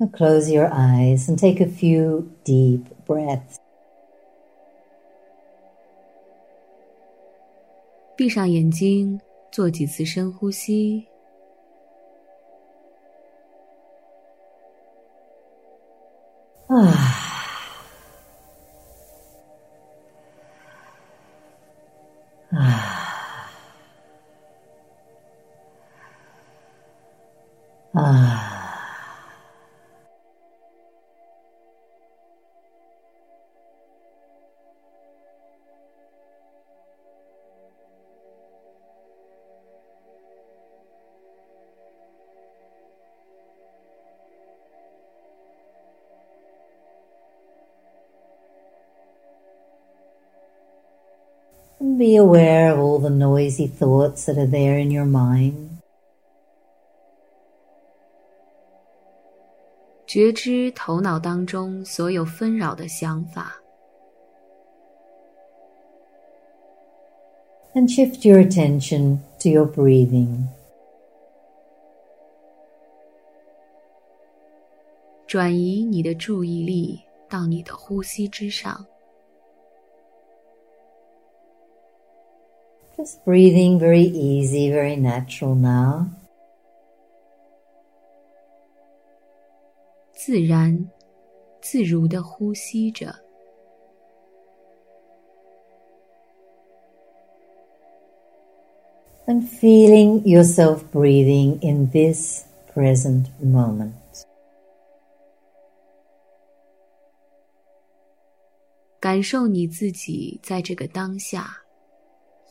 Now close your eyes and take a few deep breaths. 闭上眼睛，做几次深呼吸。Ah. And be aware of all the noisy thoughts that are there in your mind. 觉知头脑当中所有纷扰的想法， And shift your attention to your breathing. 转移你的注意力到你的呼吸之上。 Just breathing very easy, very natural now. 自然、自如的呼吸着， And feeling yourself breathing in this present moment. 感受你自己在这个当下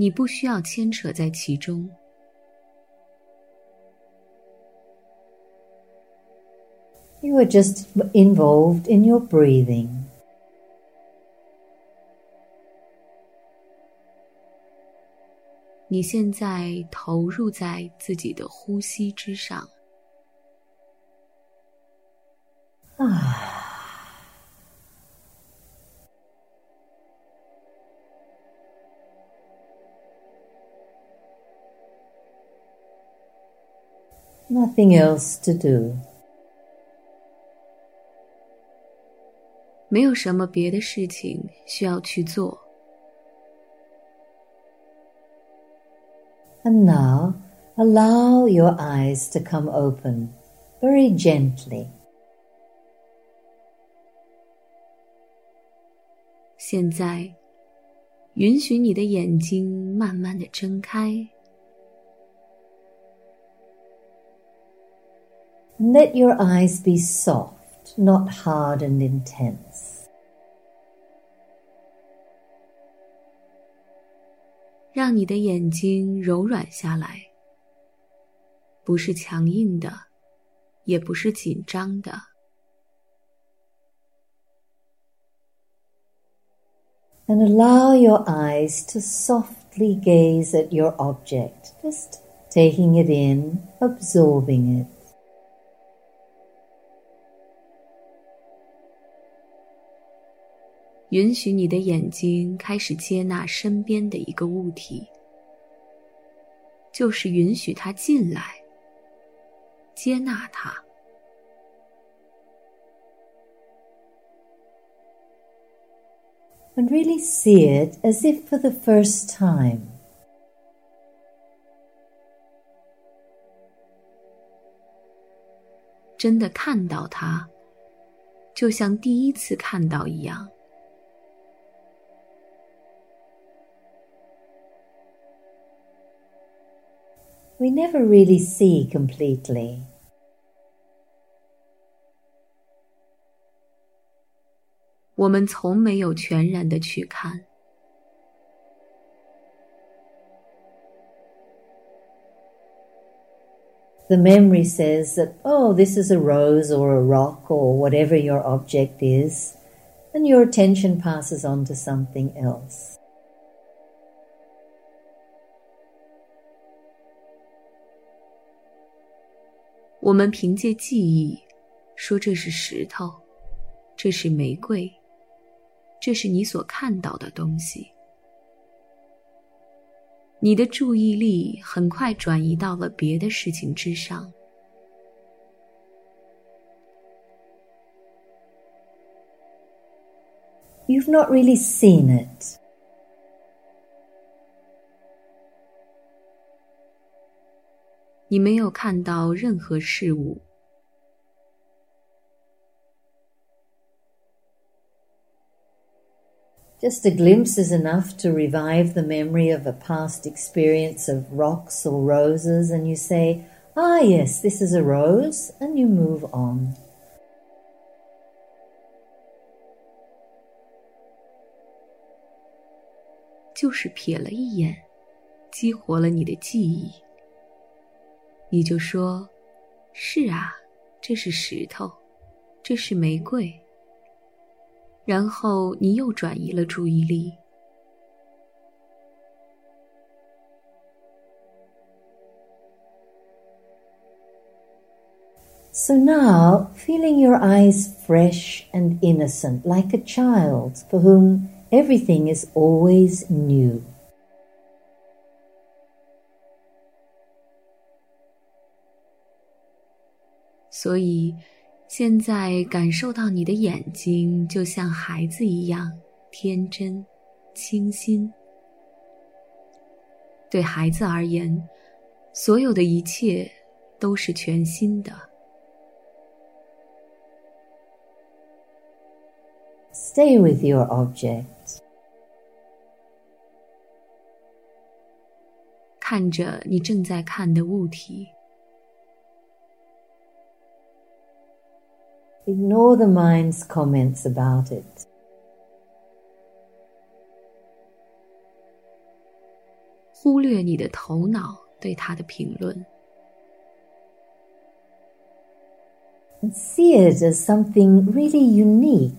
你不需要牵扯在其中。You are just involved in your breathing. 你现在投入在自己的呼吸之上，Ah. Nothing else to do. 没有什么别的事情需要去做。 And now allow your eyes to come open very gently. 现在，允许你的眼睛慢慢的睁开， let your eyes be soft, not hard and intense. 让你的眼睛柔软下来，不是强硬的，也不是紧张的。 And allow your eyes to softly gaze at your object, just taking it in, absorbing it. 允许你的眼睛开始接纳身边的一个物体，就是允许它进来，接纳它。And really see it as if for the first time. 真的看到它，就像第一次看到一样。we never really see completely. The memory says that, oh, this is a rose or a rock or whatever your object is, and your attention passes on to something else. 我们凭借记忆说这是石头，这是玫瑰，这是你所看到的东西。你的注意力很快转移到了别的事情之上。You've not really seen it. 你没有看到任何事物。Just a glimpse is enough to revive the memory of a past experience of rocks or roses, and you say, Ah, yes, this is a rose, and you move on. 就是瞥了一眼，激活了你的记忆。 你就说：“是啊，这是石头，这是玫瑰。”然后你又转移了注意力。So now, feeling your eyes fresh and innocent, like a child for whom everything is always new. 所以。现在感受到你的眼睛就像孩子一样天真、清新。对孩子而言，所有的一切都是全新的。Stay with your object. 看着你正在看的物体。Ignore the mind's comments about it. 忽略你的头脑对它的评论。And see it as something really unique.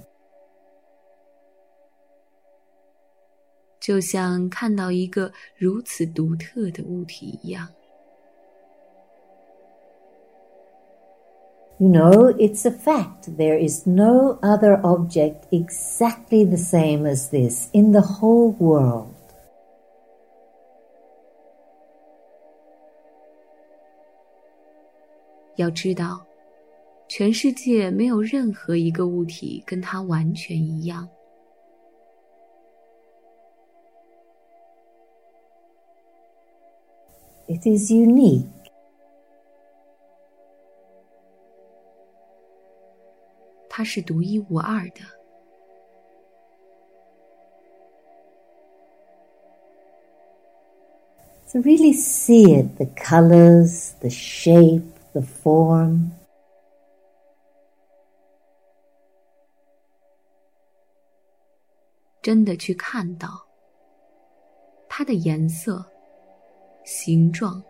就像看到一个如此独特的物体一样。 You know, it's a fact. There is no other object exactly the same as this in the whole world. It is unique. 它是独一无二的。To really see it, the colors, the shape, the form. 真的去看到它的颜色、形状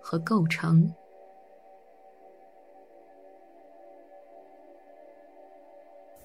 和构成。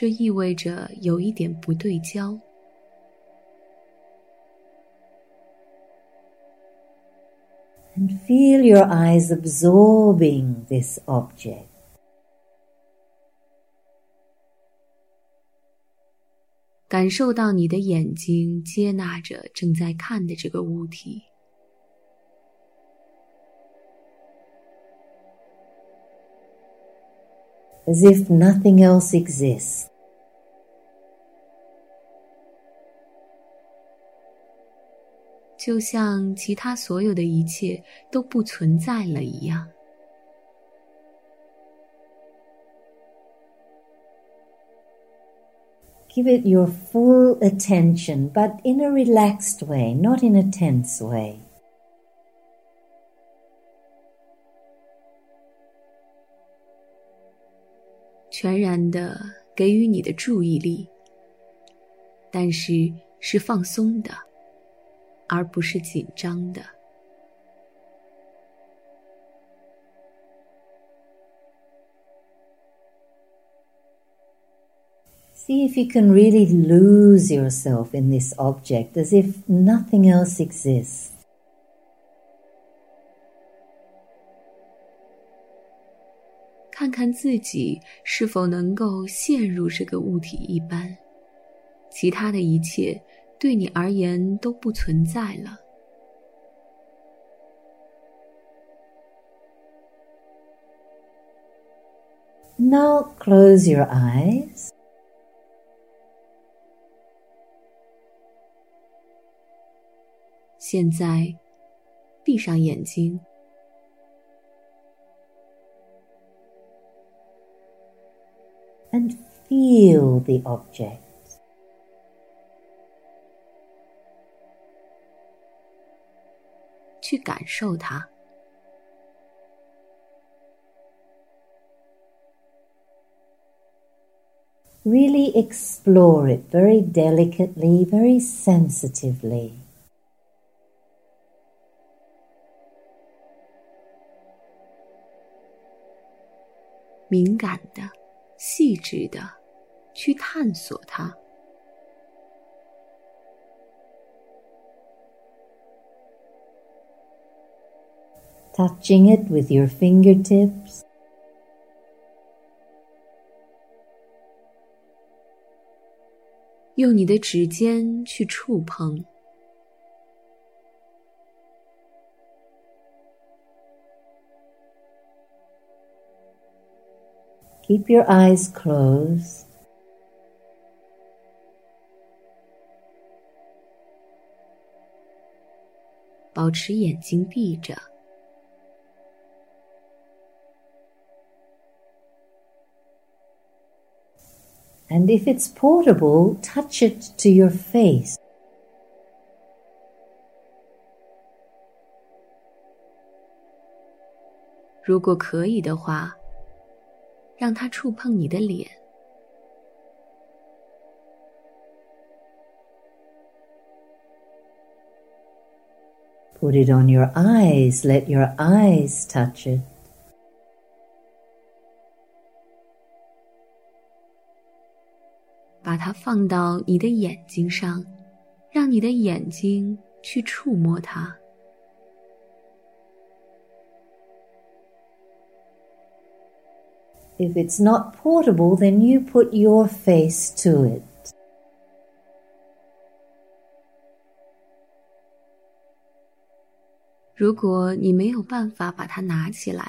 即使这意味着有一点不对焦。And feel your eyes absorbing this object. 感受到你的眼睛接纳着正在看的这个物体。As if nothing else exists. 就像其他所有的一切都不存在了一样 give it your full attention but in a relaxed way not in a tense way 全然的给予你的注意力但是是放松的而不是紧张的。See if you can really lose yourself in this object as if nothing else exists. 看看自己是否能够陷入这个物体一般，其他的一切对你而言都不存在了。Now close your eyes. 现在，闭上眼睛，and feel the object。 去感受它。Really explore it very delicately, very sensitively. 敏感的、细致的去探索它。 touching it with your fingertips. Keep your eyes closed. Keep your eyes closed. and if it's portable, touch it to your face. Put it on your eyes, let your eyes touch it. 把它放到你的眼睛上，让你的眼睛去触摸它。If it's not portable, then you put your face to it. 如果你没有办法把它拿起来，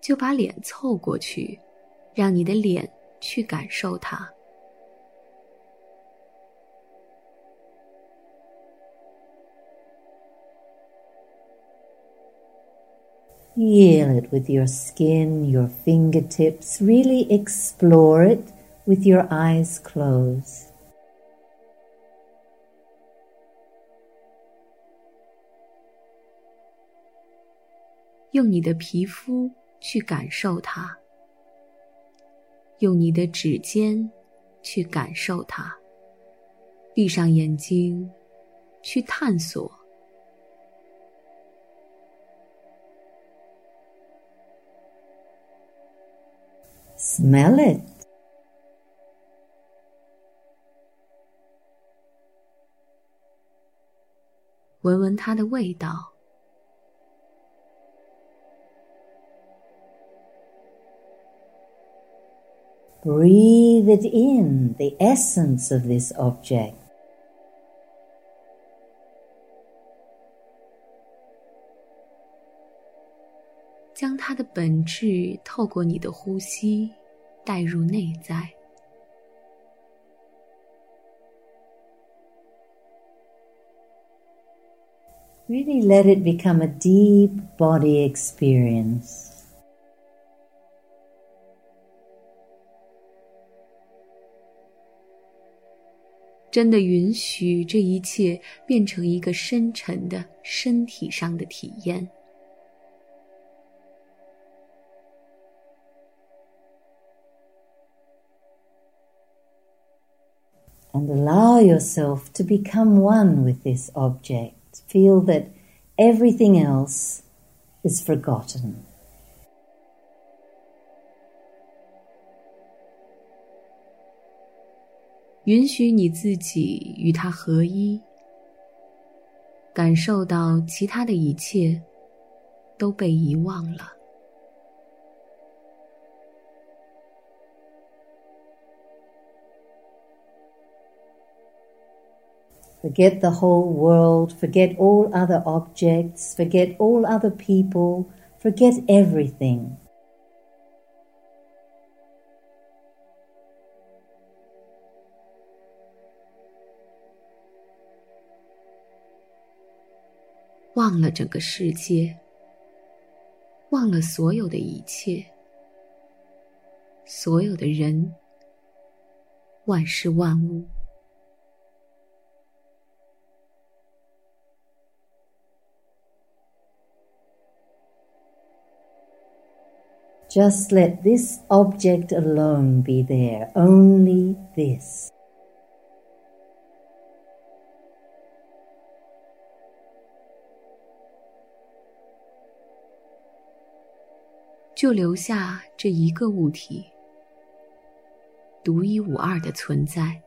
就把脸凑过去，让你的脸去感受它。Feel it with your skin, your fingertips. Really explore it with your eyes closed. Use 用你的皮肤去感受它，用你的指尖去感受它。闭上眼睛，去探索。 Smell it. Breathe it in, the essence of this object. 将它的本质透过你的呼吸带入内在。Really let it become a deep body experience. 真的允许这一切变成一个深沉的身体上的体验。And allow yourself to become one with this object. Feel that everything else is forgotten. 允 Forget the whole world, forget all other objects, forget all other people, forget everything. 忘了整个世界，忘了所有的一切，所有的人，万事万物。 Just let this object alone be there, only this. 就留下这一个物体，独一无二的存在。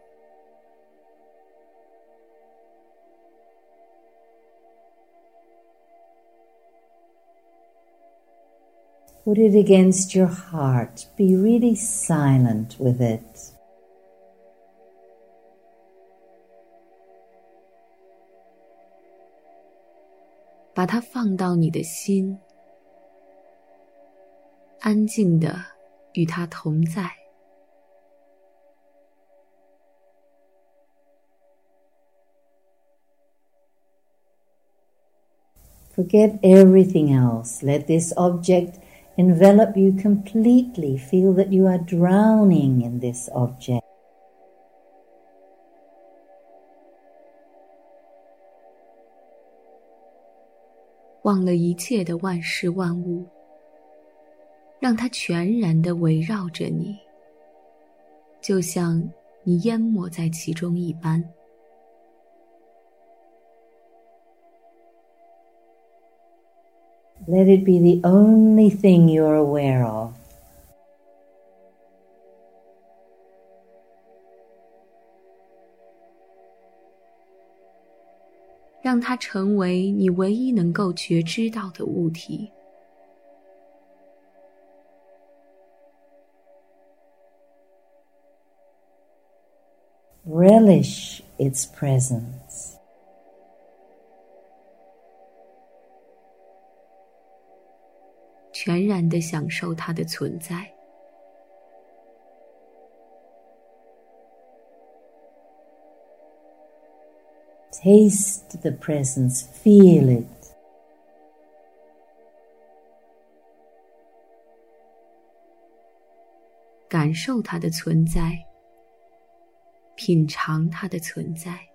Put it against your heart. Be really silent with it. Put everything else. Let this object envelop you completely. Feel that you are drowning in this object. 忘了一切的万事万物，让它全然的围绕着你，就像你淹没在其中一般。Let it be the only thing you're aware of. 让它成为你唯一能够觉知到的物体。Relish its presence. 全然的享受它的存在。Taste the presence, feel it. 感受它的存在，品尝它的存在。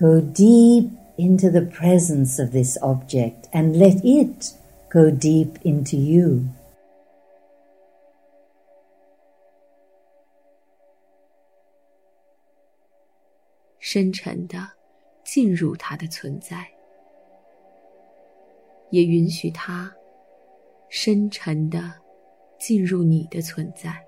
Go deep into the presence of this object and let it go deep into you. 深沉的进入它的存在，也允许它深沉的进入你的存在。